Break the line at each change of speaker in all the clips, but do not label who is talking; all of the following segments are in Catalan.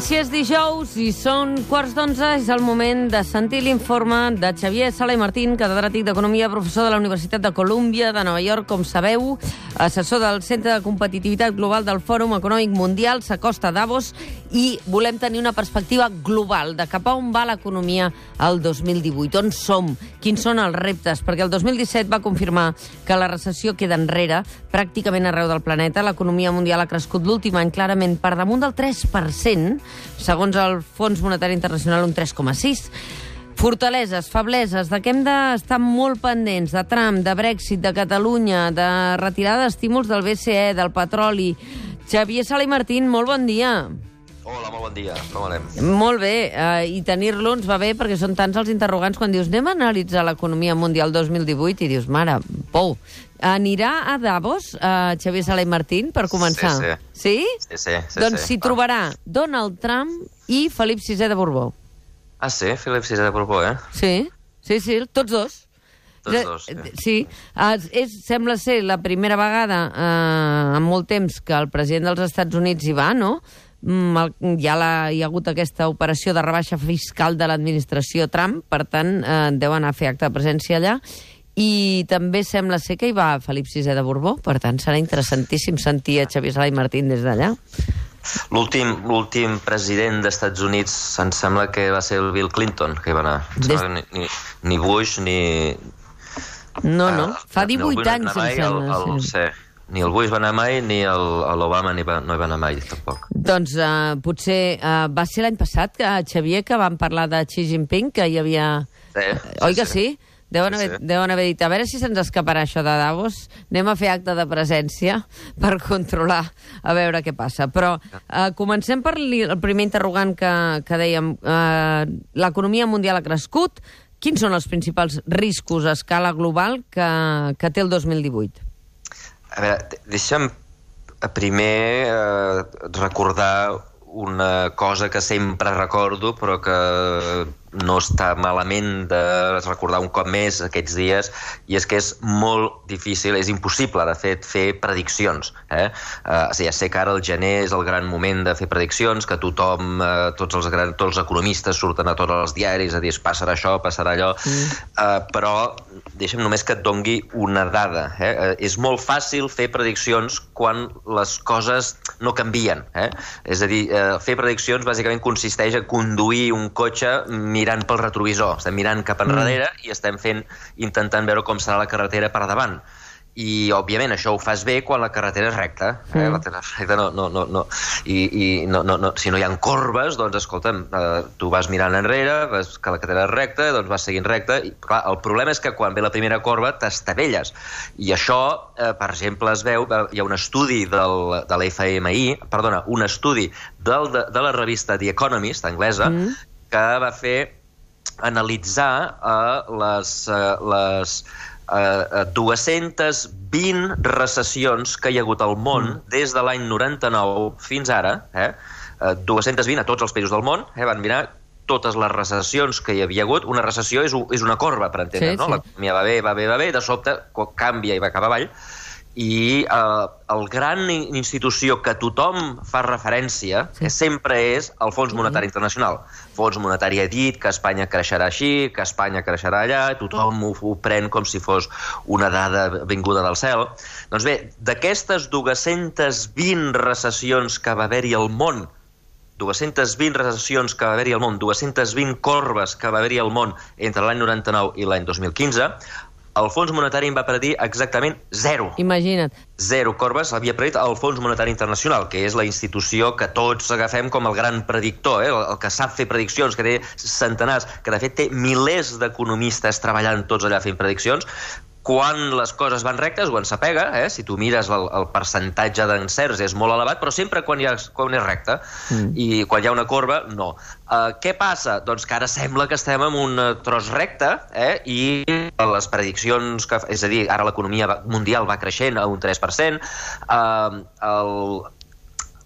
si és dijous i són quarts d'onze, és el moment de sentir l'informe de Xavier Sala i Martín, catedràtic d'Economia, professor de la Universitat de Colúmbia de Nova York, com sabeu, assessor del Centre de Competitivitat Global del Fòrum Econòmic Mundial, s'acosta a Davos, i volem tenir una perspectiva global de cap a on va l'economia el 2018, on som, quins són els reptes, perquè el 2017 va confirmar que la recessió queda enrere pràcticament arreu del planeta. L'economia mundial ha crescut l'últim any clarament per damunt del 3%, segons el Fons Monetari Internacional, un 3,6%. Fortaleses, febleses, de què hem d'estar molt pendents? De Trump, de Brexit, de Catalunya, de retirada d'estímuls del BCE, del petroli. Xavier Sala i Martín, molt bon dia.
Hola, molt bon dia. Com anem?
Molt bé, eh, i tenir-lo ens va bé perquè són tants els interrogants quan dius anem a analitzar l'economia mundial 2018 i dius, mare, pou, anirà a Davos, eh, Xavier Sala i Martín, per començar?
Sí,
sí.
Sí, sí, sí,
doncs
sí.
s'hi trobarà Donald Trump i Felip VI de Borbó.
Ah, sí? Philip VI de Borbó, eh?
Sí, sí, sí, tots dos.
Tots
Eh,
dos, sí.
Sí, és, és, sembla ser la primera vegada eh, en molt temps que el president dels Estats Units hi va, no? Mm, el, ja la, hi ha hagut aquesta operació de rebaixa fiscal de l'administració Trump, per tant, eh, deu anar a fer acte de presència allà, i també sembla ser que hi va Felip VI de Borbó, per tant, serà interessantíssim sentir a Xavier Sala i Martín des d'allà.
L'últim president d'Estats Units em sembla que va ser el Bill Clinton, que hi va anar.
Des-
Ni, ni, ni Bush, ni...
No, no,
eh,
fa
ni el
18
Bush va
anys, em sembla.
El, el,
sí.
Sí. Ni el Bush va anar mai, ni l'Obama no hi va anar mai, tampoc.
Doncs uh, potser uh, va ser l'any passat, que, Xavier, que vam parlar de Xi Jinping, que hi havia...
Sí,
Oi que sí? Deuen
Sí,
haver,
sí.
deuen haver dit, a veure si se'ns escaparà això de Davos, anem a fer acte de presència per controlar, a veure què passa. Però uh, comencem per li, el primer interrogant que, que dèiem. Uh, L'economia mundial ha crescut. Quins són els principals riscos a escala global que, que té el 2018?
A veure, de- deixa'm primer eh, recordar una cosa que sempre recordo, però que no està malament de recordar un cop més aquests dies, i és que és molt difícil, és impossible, de fet, fer prediccions. Eh? Eh, o sigui, ja sé que ara el gener és el gran moment de fer prediccions, que tothom, eh, tots, els gran, tots els economistes surten a tots els diaris a dir passarà això, passarà allò, mm. eh, però deixa'm només que et dongui una dada. Eh? Eh, és molt fàcil fer prediccions quan les coses no canvien. Eh? És a dir, eh, fer prediccions bàsicament consisteix a conduir un cotxe mirant pel retrovisor. Estem mirant cap enrere mm. i estem fent, intentant veure com serà la carretera per davant. I, òbviament, això ho fas bé quan la carretera és recta. Eh?
Mm.
La carretera és recta no, no, no, no. I, i no, no, no. si no hi ha corbes, doncs, escolta'm, eh, tu vas mirant enrere, ves que la carretera és recta, doncs vas seguint recta. I, clar, el problema és que quan ve la primera corba t'estavelles. I això, eh, per exemple, es veu... eh, Hi ha un estudi del, de l'FMI, perdona, un estudi del, de, de la revista The Economist, anglesa,
Mm.
Que va fer analitzar eh, les, eh, les eh, 220 recessions que hi ha hagut al món mm. des de l'any 99 fins ara, eh? eh, 220 a tots els països del món, eh? van mirar totes les recessions que hi havia hagut. Una recessió és, és una corba, per entendre,
Sí,
no?
sí.
L'economia va bé, va bé, va bé, de sobte canvia i va cap avall, i eh, el gran in- institució que tothom fa referència
Sí.
sí. sempre és el Fons Monetari Internacional. Fons Monetari ha dit que Espanya creixerà així, que Espanya creixerà allà, tothom ho, ho pren com si fos una dada vinguda del cel. Doncs bé, d'aquestes 220 recessions que va haver-hi al món 220 recessions que va haver-hi al món, 220 corbes que va haver-hi al món entre l'any 99 i l'any 2015, el Fons Monetari en va predir exactament zero.
Imagina't.
Zero corbes havia predit el Fons Monetari Internacional, que és la institució que tots agafem com el gran predictor, eh? el, el que sap fer prediccions, que té centenars, que de fet té milers d'economistes treballant tots allà fent prediccions, quan les coses van rectes en s'apega, eh? si tu mires el, el percentatge d'encerts és molt elevat, però sempre quan, hi ha, quan és recte mm. i quan hi ha una corba, no. Uh, què passa? Doncs que ara sembla que estem en un eh, tros recte eh? i les prediccions, que, és a dir, ara l'economia mundial va creixent a un 3%, uh, el,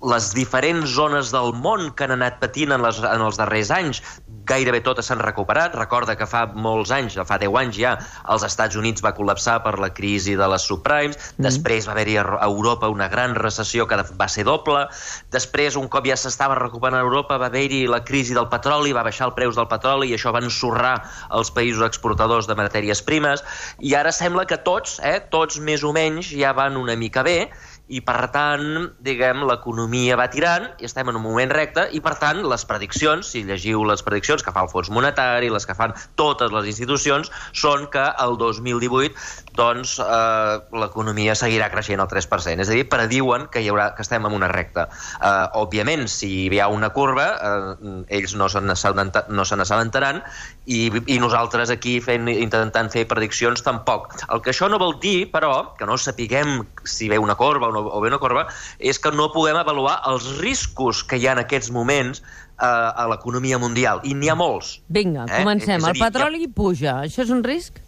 les diferents zones del món que han anat patint en, les, en els darrers anys, gairebé totes s'han recuperat. Recorda que fa molts anys, fa 10 anys ja, els Estats Units va col·lapsar per la crisi de les subprimes, mm. després va haver-hi a Europa una gran recessió que va ser doble, després, un cop ja s'estava recuperant a Europa, va haver-hi la crisi del petroli, va baixar el preus del petroli i això va ensorrar els països exportadors de matèries primes, i ara sembla que tots, eh, tots més o menys, ja van una mica bé, i per tant, diguem, l'economia va tirant i estem en un moment recte i per tant les prediccions, si llegiu les prediccions que fa el Fons Monetari, les que fan totes les institucions, són que el 2018 doncs eh, l'economia seguirà creixent al 3%. És a dir, prediuen que, hi haurà, que estem en una recta. Eh, òbviament, si hi ha una curva, eh, ells no se n'assabentaran i, i nosaltres aquí fent, intentant fer prediccions tampoc. El que això no vol dir, però, que no sapiguem si ve una corba o, no, o ve una corba, és que no puguem avaluar els riscos que hi ha en aquests moments eh, a l'economia mundial. I n'hi ha molts.
Vinga, eh? comencem. Dir, el petroli ha... puja. Això és un risc?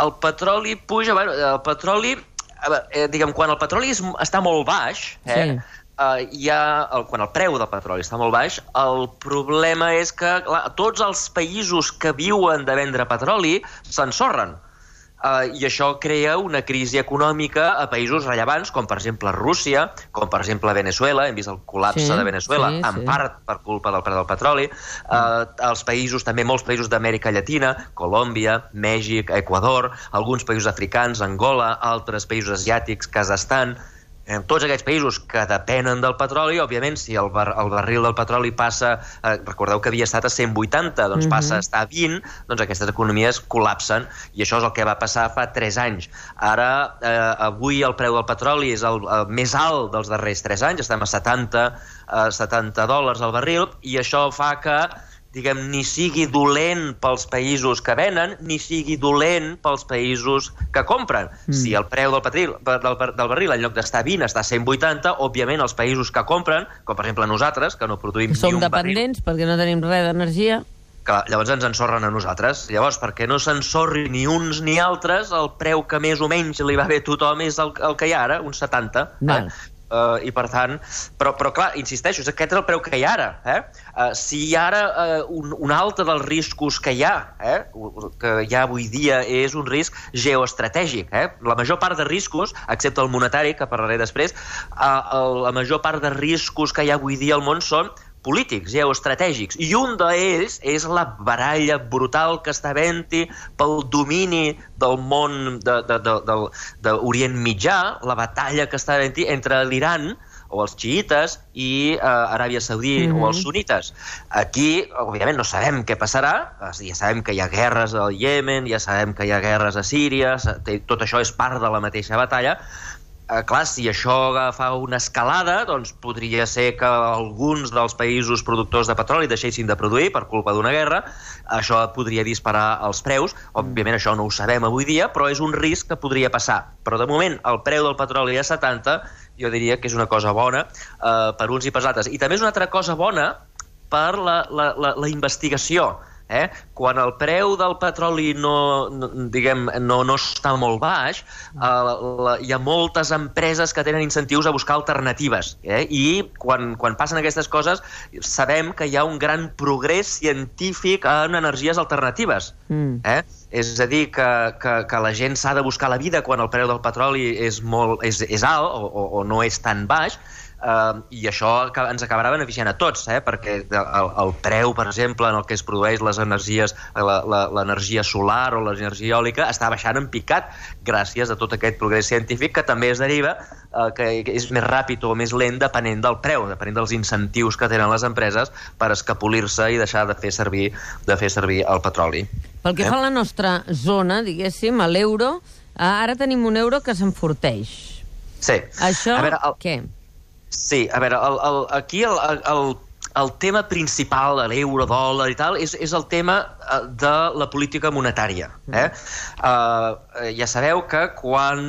El petroli puja... Bueno, el petroli... Eh, diguem, quan el petroli és, està molt baix, eh, sí. eh, hi ha, el, quan el preu del petroli està molt baix, el problema és que clar, tots els països que viuen de vendre petroli s'ensorren eh, i això crea una crisi econòmica a països rellevants, com per exemple Rússia, com per exemple Venezuela, hem vist el col·lapse sí, de Venezuela, sí, en sí. part per culpa del preu del petroli, eh, els països, també molts països d'Amèrica Llatina, Colòmbia, Mèxic, Equador, alguns països africans, Angola, altres països asiàtics, Kazakhstan, en tots aquests països que depenen del petroli, òbviament, si el, bar, el barril del petroli passa, eh, recordeu que havia estat a 180, doncs mm -hmm. passa a estar a 20, doncs aquestes economies col·lapsen, i això és el que va passar fa 3 anys. Ara, eh, avui el preu del petroli és el, el més alt dels darrers 3 anys, estem a 70, eh, 70 dòlars al barril, i això fa que diguem, ni sigui dolent pels països que venen, ni sigui dolent pels països que compren. Mm. Si el preu del, patril, del, del barril, en lloc d'estar a 20, està a 180, òbviament els països que compren, com per exemple nosaltres, que no produïm
Som
ni un
dependents perquè no tenim res d'energia.
Clar, llavors ens ensorren a nosaltres. Llavors, perquè no s'ensorri ni uns ni altres, el preu que més o menys li va bé a tothom és el, el que hi ha ara, uns 70. No. Eh? Uh, I per tant, però, però clar, insisteixo, aquest és el preu que hi ha ara. Eh? Uh, si hi ha ara uh, un, un altre dels riscos que hi ha, eh? que hi ha avui dia, és un risc geoestratègic. Eh? La major part de riscos, excepte el monetari, que parlaré després, uh, la major part de riscos que hi ha avui dia al món són polítics, geoestratègics, i un d'ells és la baralla brutal que està havent-hi pel domini del món d'Orient de, de, Mitjà, la batalla que està havent-hi entre l'Iran, o els xiites i eh, Aràbia Saudí mm -hmm. o els mhm. sunites. Aquí, òbviament, no sabem què passarà, ja sabem que hi ha guerres al Iemen, ja sabem que hi ha guerres a Síria, tot això és part de la mateixa batalla, eh, clar, si això fa una escalada, doncs podria ser que alguns dels països productors de petroli deixessin de produir per culpa d'una guerra. Això podria disparar els preus. Òbviament això no ho sabem avui dia, però és un risc que podria passar. Però de moment el preu del petroli a 70 jo diria que és una cosa bona eh, per uns i per altres. I també és una altra cosa bona per la, la, la, la investigació Eh? Quan el preu del petroli no, no, diguem, no, no està molt baix, eh, la, hi ha moltes empreses que tenen incentius a buscar alternatives. Eh? I quan, quan passen aquestes coses sabem que hi ha un gran progrés científic en energies alternatives. Mm. Eh? És a dir, que, que, que la gent s'ha de buscar la vida quan el preu del petroli és, molt, és, és alt o, o, o no és tan baix, eh, i això ens acabarà beneficiant a tots, eh? perquè el, el preu, per exemple, en el que es produeix les energies, l'energia solar o l'energia eòlica està baixant en picat gràcies a tot aquest progrés científic que també es deriva eh, que és més ràpid o més lent depenent del preu, depenent dels incentius que tenen les empreses per escapolir-se i deixar de fer servir de fer servir el petroli.
Pel que eh? fa a la nostra zona, diguéssim, a l'euro, eh, ara tenim un euro que s'enforteix.
Sí.
Això, a veure, el... què?
Sí, a veure, el, el, aquí el, el, el tema principal de l'euro, dòlar i tal, és, és el tema eh, de la política monetària. Eh? Uh, ja sabeu que quan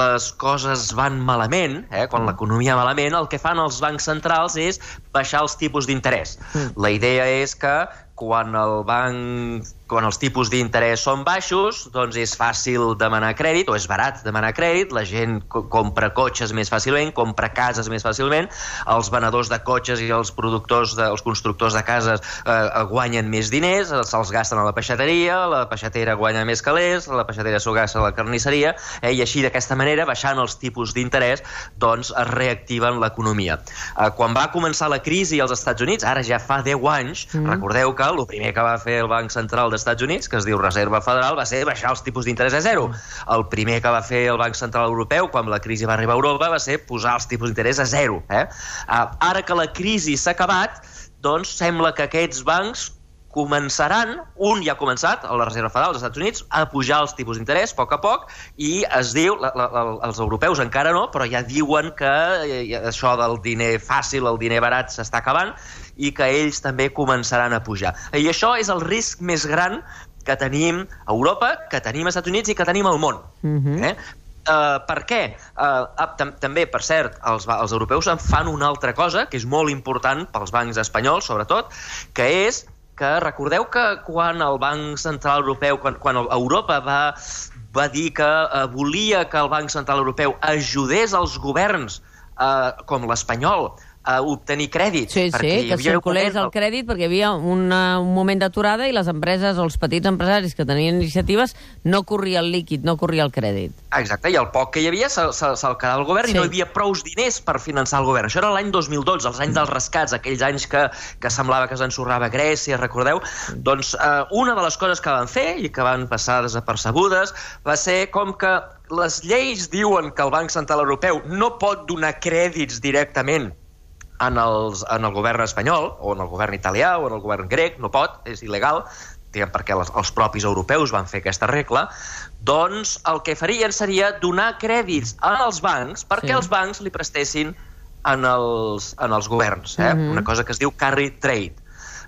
les coses van malament, eh, quan l'economia malament, el que fan els bancs centrals és baixar els tipus d'interès. Mm. La idea és que quan el banc quan els tipus d'interès són baixos, doncs és fàcil demanar crèdit, o és barat demanar crèdit, la gent co compra cotxes més fàcilment, compra cases més fàcilment, els venedors de cotxes i els productors, de, els constructors de cases eh, guanyen més diners, se'ls gasten a la peixateria, la peixatera guanya més calés, la peixatera s'ho gasta a la carnisseria, eh, i així d'aquesta manera, baixant els tipus d'interès, doncs es reactiven l'economia. Eh, quan va començar la crisi als Estats Units, ara ja fa 10 anys, mm. recordeu que el primer que va fer el Banc Central dels Estats Units, que es diu Reserva Federal, va ser baixar els tipus d'interès a zero. El primer que va fer el Banc Central Europeu, quan la crisi va arribar a Europa, va ser posar els tipus d'interès a zero. Eh? Uh, ara que la crisi s'ha acabat, doncs sembla que aquests bancs començaran, un ja ha començat, a la Reserva Federal dels Estats Units, a pujar els tipus d'interès a poc a poc, i es diu, la, la, els europeus encara no, però ja diuen que eh, això del diner fàcil, el diner barat s'està acabant, i que ells també començaran a pujar. I això és el risc més gran que tenim a Europa, que tenim als Estats Units i que tenim al món. Uh -huh. eh? Uh, per què? Uh, tam també, per cert, els, els europeus en fan una altra cosa, que és molt important pels bancs espanyols, sobretot, que és que recordeu que quan el Banc Central Europeu, quan, quan Europa va, va dir que uh, volia que el Banc Central Europeu ajudés els governs, uh, com l'espanyol, a obtenir crèdit.
Sí, sí, que circulés el crèdit perquè hi havia una, un moment d'aturada i les empreses o els petits empresaris que tenien iniciatives no corria el líquid, no corria el crèdit.
Exacte, i el poc que hi havia se'l se, se quedava el govern sí. i no hi havia prous diners per finançar el govern. Això era l'any 2012, els anys dels rescats, aquells anys que, que semblava que s'ensorrava Grècia, recordeu? Doncs eh, una de les coses que van fer i que van passar desapercebudes va ser com que les lleis diuen que el Banc Central Europeu no pot donar crèdits directament en, els, en el govern espanyol, o en el govern italià, o en el govern grec, no pot, és il·legal, diguem, perquè les, els propis europeus van fer aquesta regla, doncs el que farien seria donar crèdits als bancs perquè sí. els bancs li prestessin en els, en els governs, eh? Mm -hmm. una cosa que es diu carry trade.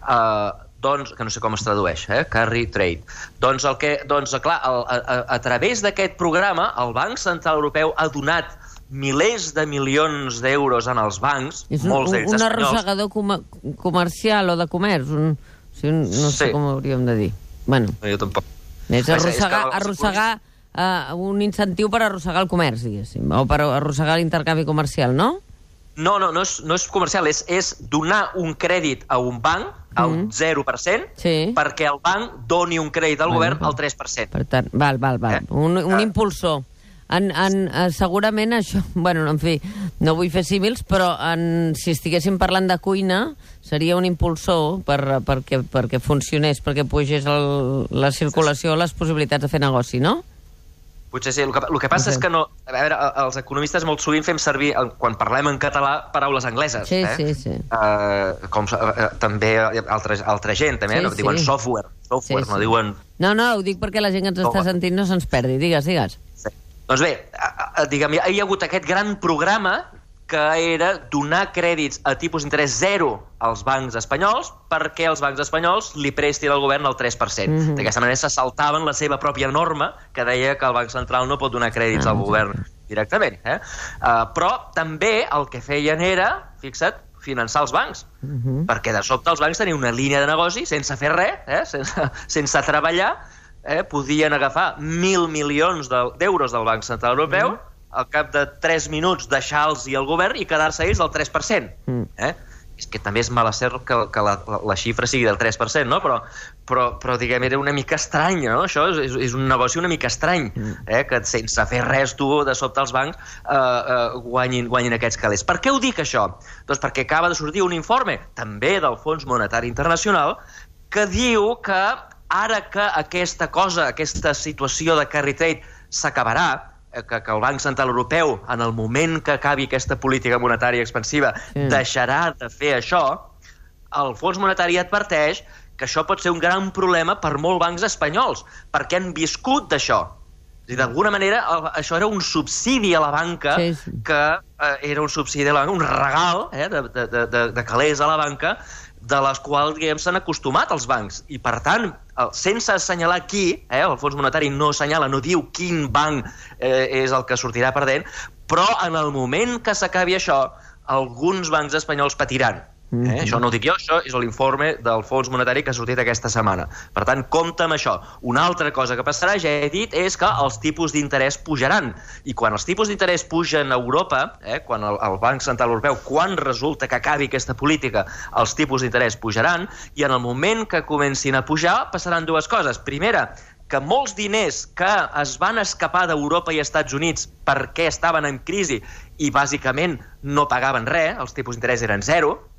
Uh, doncs, que no sé com es tradueix, eh? carry trade. Doncs, el que, doncs clar, a, a, a través d'aquest programa, el Banc Central Europeu ha donat milers de milions d'euros en els bancs,
és un,
molts d'ells
un
espanyols.
arrossegador com comercial o de comerç, un, sí, un, no sé
Sí.
com ho hauríem de dir. Bueno,
No, jo tampoc.
és
És- és
arrossegar, arrossegar uh, un incentiu per arrossegar el comerç, diguéssim, o per arrossegar l'intercanvi comercial, no?
No, no, no és, no és comercial, és, és donar un crèdit a un banc al 0%
Sí.
perquè el banc doni un crèdit al
Bueno,
govern al 3%.
Per tant, val, val, val.
Eh?
Un, un
Eh.
impulsor. En, en, eh, segurament això... Bueno, en fi, no vull fer símils, però en, si estiguéssim parlant de cuina, seria un impulsor per, perquè, perquè funcionés, perquè pugés el, la circulació, les possibilitats de fer negoci, no?
Potser sí. El que, el que passa
No sé.
és que no... A veure, els economistes molt sovint fem servir, quan parlem en català, paraules angleses.
Sí,
eh?
sí, sí.
Uh, com uh, també altra, altra gent, també,
Sí,
no? diuen
sí.
software, software,
Sí,
no
sí.
diuen
No, no, ho dic perquè la gent que ens està sentint no se'ns perdi. Digues, digues.
Sí. Doncs bé, diguem, hi ha hagut aquest gran programa que era donar crèdits a tipus d'interès zero als bancs espanyols perquè els bancs espanyols li prestin al govern el 3%. Mm. -hmm. D'aquesta manera se saltaven la seva pròpia norma que deia que el Banc Central no pot donar crèdits
Ah,
al govern directament. Eh? Uh, però també el que feien era, fixa't, finançar els bancs.
Mhm.
Perquè de sobte els bancs tenien una línia de negoci sense fer res, eh? sense, sense treballar, eh? podien agafar mil milions de- d'euros del Banc Central Europeu,
Mm.
al cap de 3 minuts deixar-los i el govern i quedar-se ells al 3%.
Mm.
Eh? És que també és mala cert que, que la, la, la xifra sigui del 3%, no? però, però, però diguem, era una mica estrany, no? Això és, és, és un negoci una mica estrany, eh? que sense fer res tu, de sobte els bancs eh, eh, guanyin, guanyin aquests calés. Per què ho dic, això? Doncs perquè acaba de sortir un informe, també del Fons Monetari Internacional, que diu que ara que aquesta cosa, aquesta situació de carry trade s'acabarà, eh, que, que el Banc Central Europeu, en el moment que acabi aquesta política monetària expansiva,
Sí.
deixarà de fer això, el Fons Monetari adverteix que això pot ser un gran problema per molts bancs espanyols, perquè han viscut d'això. D'alguna manera, el- això era un subsidi a la banca,
Sí, sí.
que eh, era un subsidi a la banca, un regal eh, de, de, de, de, de calés a la banca, de les quals diguem s'han acostumat els bancs. I, per tant, sense assenyalar qui, eh, el Fons Monetari no assenyala, no diu quin banc eh, és el que sortirà perdent, però en el moment que s'acabi això, alguns bancs espanyols patiran. Eh? Mm -hmm. Això no ho dic jo, això és l'informe del Fons Monetari que ha sortit aquesta setmana. Per tant, compta amb això. Una altra cosa que passarà, ja he dit, és que els tipus d'interès pujaran. I quan els tipus d'interès pugen a Europa, eh, quan el, el Banc Central Europeu, quan resulta que acabi aquesta política, els tipus d'interès pujaran, i en el moment que comencin a pujar, passaran dues coses. Primera, que molts diners que es van escapar d'Europa i Estats Units perquè estaven en crisi i bàsicament no pagaven res, els tipus d'interès eren zero,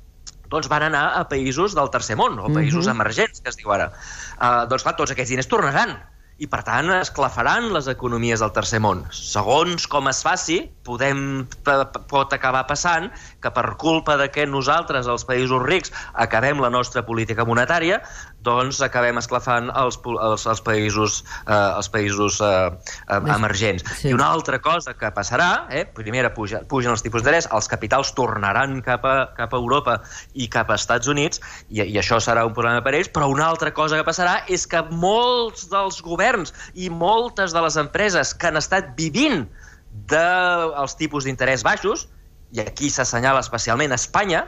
doncs van anar a països del tercer món, o països mm -hmm. emergents, que es diu ara. Uh, doncs clar, tots aquests diners tornaran i per tant esclafaran les economies del tercer món. Segons com es faci, podem, pot acabar passant que per culpa de que nosaltres, els països rics, acabem la nostra política monetària, doncs acabem esclafant els, els, els països, eh, els països eh, emergents. Sí. I una altra cosa que passarà, eh, primera puja, pugen els tipus d'interès, els capitals tornaran cap a, cap a Europa i cap a Estats Units, i, i això serà un problema per ells, però una altra cosa que passarà és que molts dels governs i moltes de les empreses que han estat vivint dels de tipus d'interès baixos, i aquí s'assenyala especialment Espanya,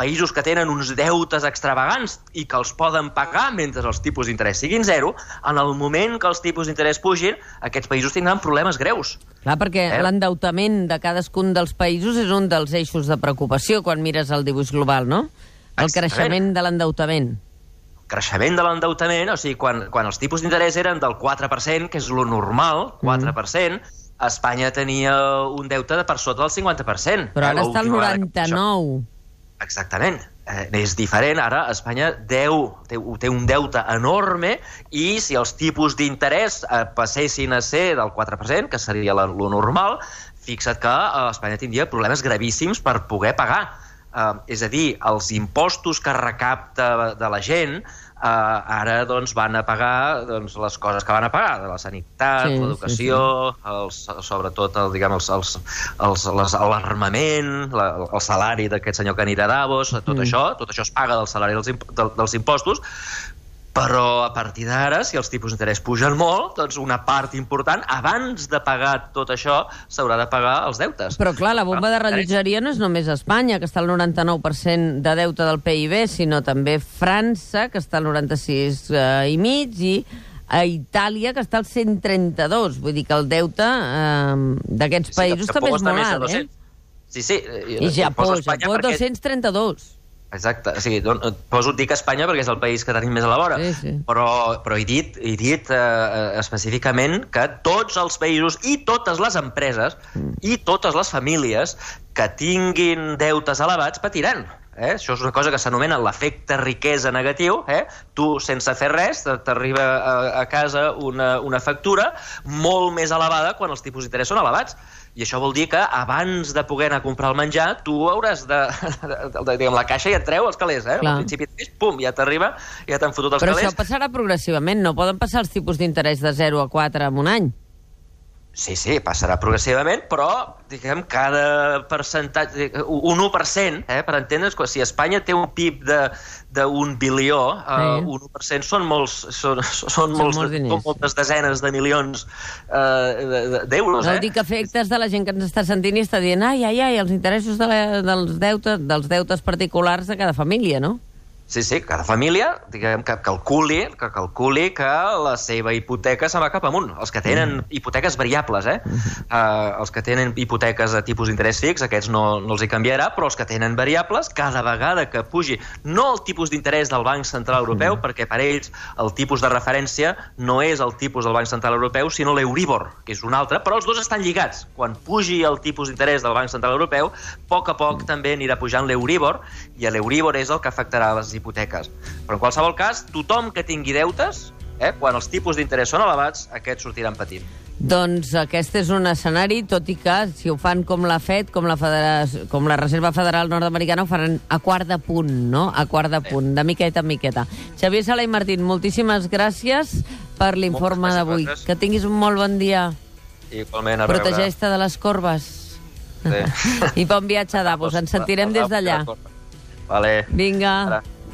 països que tenen uns deutes extravagants i que els poden pagar mentre els tipus d'interès siguin zero, en el moment que els tipus d'interès pugin, aquests països tindran problemes greus.
Clar, perquè eh? l'endeutament de cadascun dels països és un dels eixos de preocupació quan mires el dibuix global, no? El Exactament. creixement de l'endeutament
creixement de l'endeutament, o sigui, quan, quan els tipus d'interès eren del 4%, que és lo normal, 4%, mm. Espanya tenia un deute de per sota del 50%.
Però ara està al 99%.
Exactament. Eh, és diferent, ara Espanya deu, té, té un deute enorme i si els tipus d'interès eh, passessin a ser del 4%, que seria la, lo normal, fixa't que eh, Espanya tindria problemes gravíssims per poder pagar. Eh, és a dir, els impostos que recapta de la gent eh, ara doncs, van a pagar doncs, les coses que van a pagar, de la sanitat, sí, l'educació, sí, sí. Els, sobretot el, diguem, els, els, els, l'armament, el salari d'aquest senyor que anirà a Davos, tot mm. això, tot això es paga del salari dels, dels impostos, però a partir d'ara, si els tipus d'interès pugen molt, doncs una part important, abans de pagar tot això, s'haurà de pagar els deutes.
Però clar, la bomba de rellotgeria no és només Espanya, que està al 99% de deute del PIB, sinó també França, que està al 96 eh, i mig, i a Itàlia, que està al 132. Vull dir que el deute eh, d'aquests països sí, també és molt alt, eh?
Sí, sí.
I Japó, Japó perquè... 232.
Exacte, o sigui, poso, dic Espanya perquè és el país que tenim més a la vora, sí, sí. però, però he dit, he dit eh, específicament que tots els països i totes les empreses mm. i totes les famílies que tinguin deutes elevats patiran. Eh? Això és una cosa que s'anomena l'efecte riquesa negatiu. Eh? Tu, sense fer res, t'arriba a, a casa una, una factura molt més elevada quan els tipus d'interès són elevats. I això vol dir que abans de poder anar a comprar el menjar, tu hauràs de... de, de, de diguem, la caixa ja et treu els calés, eh? Clar. Al principi, pum, ja t'arriba, ja t'han fotut els
Però
calés.
Però això passarà progressivament, no poden passar els tipus d'interès de 0 a 4 en un any.
Sí, sí, passarà progressivament, però, diguem, cada percentatge... Un 1%, eh, per entendre's, si Espanya té un PIB d'un bilió, eh, sí. un 1% són molts, són, són, són molts, molts són moltes desenes de milions eh, d'euros.
Vol eh? dir que efectes de la gent que ens està sentint i està dient ai, ai, ai, els interessos de la, dels, deutes, dels deutes particulars de cada família, no?
Sí, sí, cada família, diguem, que calculi, que calculi que la seva hipoteca se va cap amunt. Els que tenen mm. hipoteques variables, eh? Mm -hmm. uh, els que tenen hipoteques de tipus d'interès fix, aquests no, no els hi canviarà, però els que tenen variables, cada vegada que pugi, no el tipus d'interès del Banc Central Europeu, mm. perquè per ells el tipus de referència no és el tipus del Banc Central Europeu, sinó l'Euribor, que és un altre, però els dos estan lligats. Quan pugi el tipus d'interès del Banc Central Europeu, a poc a poc mm. també anirà pujant l'Euribor, i l'Euribor és el que afectarà les hipoteques. Però en qualsevol cas, tothom que tingui deutes, eh, quan els tipus d'interès són elevats, aquests sortiran patint.
Doncs aquest és un escenari, tot i que si ho fan com la FED, com la, Federació, com la Reserva Federal Nord-Americana, ho faran a quart de punt, no? A quart de punt, de miqueta en miqueta. Xavier Sala i Martín, moltíssimes gràcies per l'informe d'avui. Que tinguis un molt bon dia.
Igualment, a
Protegeix-te de les corbes. Sí. I bon viatge a Davos. Ens sentirem des d'allà.
Vale.
Vinga. Ara.